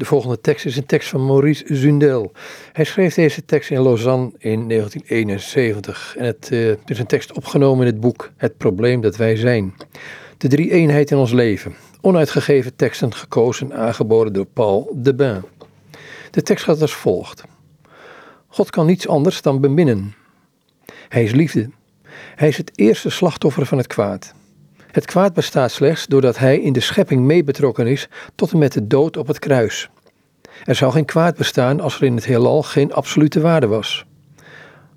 De volgende tekst is een tekst van Maurice Zundel. Hij schreef deze tekst in Lausanne in 1971 en het uh, is een tekst opgenomen in het boek Het probleem dat wij zijn. De drie eenheid in ons leven. Onuitgegeven teksten gekozen aangeboden door Paul de Bain. De tekst gaat als volgt. God kan niets anders dan beminnen. Hij is liefde. Hij is het eerste slachtoffer van het kwaad. Het kwaad bestaat slechts doordat hij in de schepping mee betrokken is tot en met de dood op het kruis. Er zou geen kwaad bestaan als er in het heelal geen absolute waarde was.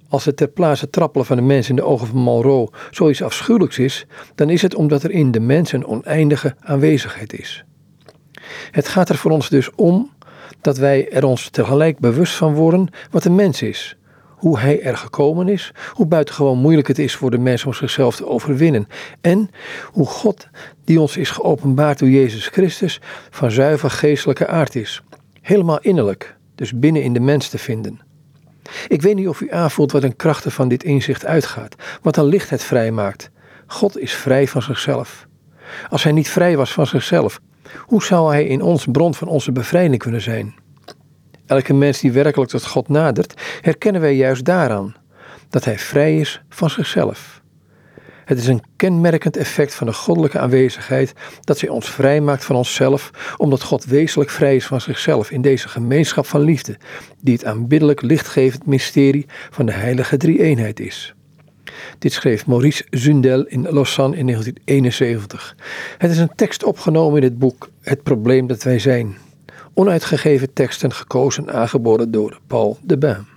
Als het ter plaatse trappelen van de mens in de ogen van Malraux zoiets afschuwelijks is, dan is het omdat er in de mens een oneindige aanwezigheid is. Het gaat er voor ons dus om dat wij er ons tegelijk bewust van worden wat een mens is, hoe hij er gekomen is, hoe buitengewoon moeilijk het is voor de mens om zichzelf te overwinnen en hoe God, die ons is geopenbaard door Jezus Christus, van zuiver geestelijke aard is, helemaal innerlijk, dus binnen in de mens te vinden. Ik weet niet of u aanvoelt wat een krachten van dit inzicht uitgaat, wat een licht het vrijmaakt. God is vrij van zichzelf. Als hij niet vrij was van zichzelf, hoe zou hij in ons bron van onze bevrijding kunnen zijn? Elke mens die werkelijk tot God nadert, herkennen wij juist daaraan dat hij vrij is van zichzelf. Het is een kenmerkend effect van de goddelijke aanwezigheid dat zij ons vrij maakt van onszelf, omdat God wezenlijk vrij is van zichzelf in deze gemeenschap van liefde, die het aanbiddelijk lichtgevend mysterie van de heilige drie-eenheid is. Dit schreef Maurice Zundel in Lausanne in 1971. Het is een tekst opgenomen in het boek Het probleem dat wij zijn. Onuitgegeven teksten gekozen aangeboden door Paul de Bain.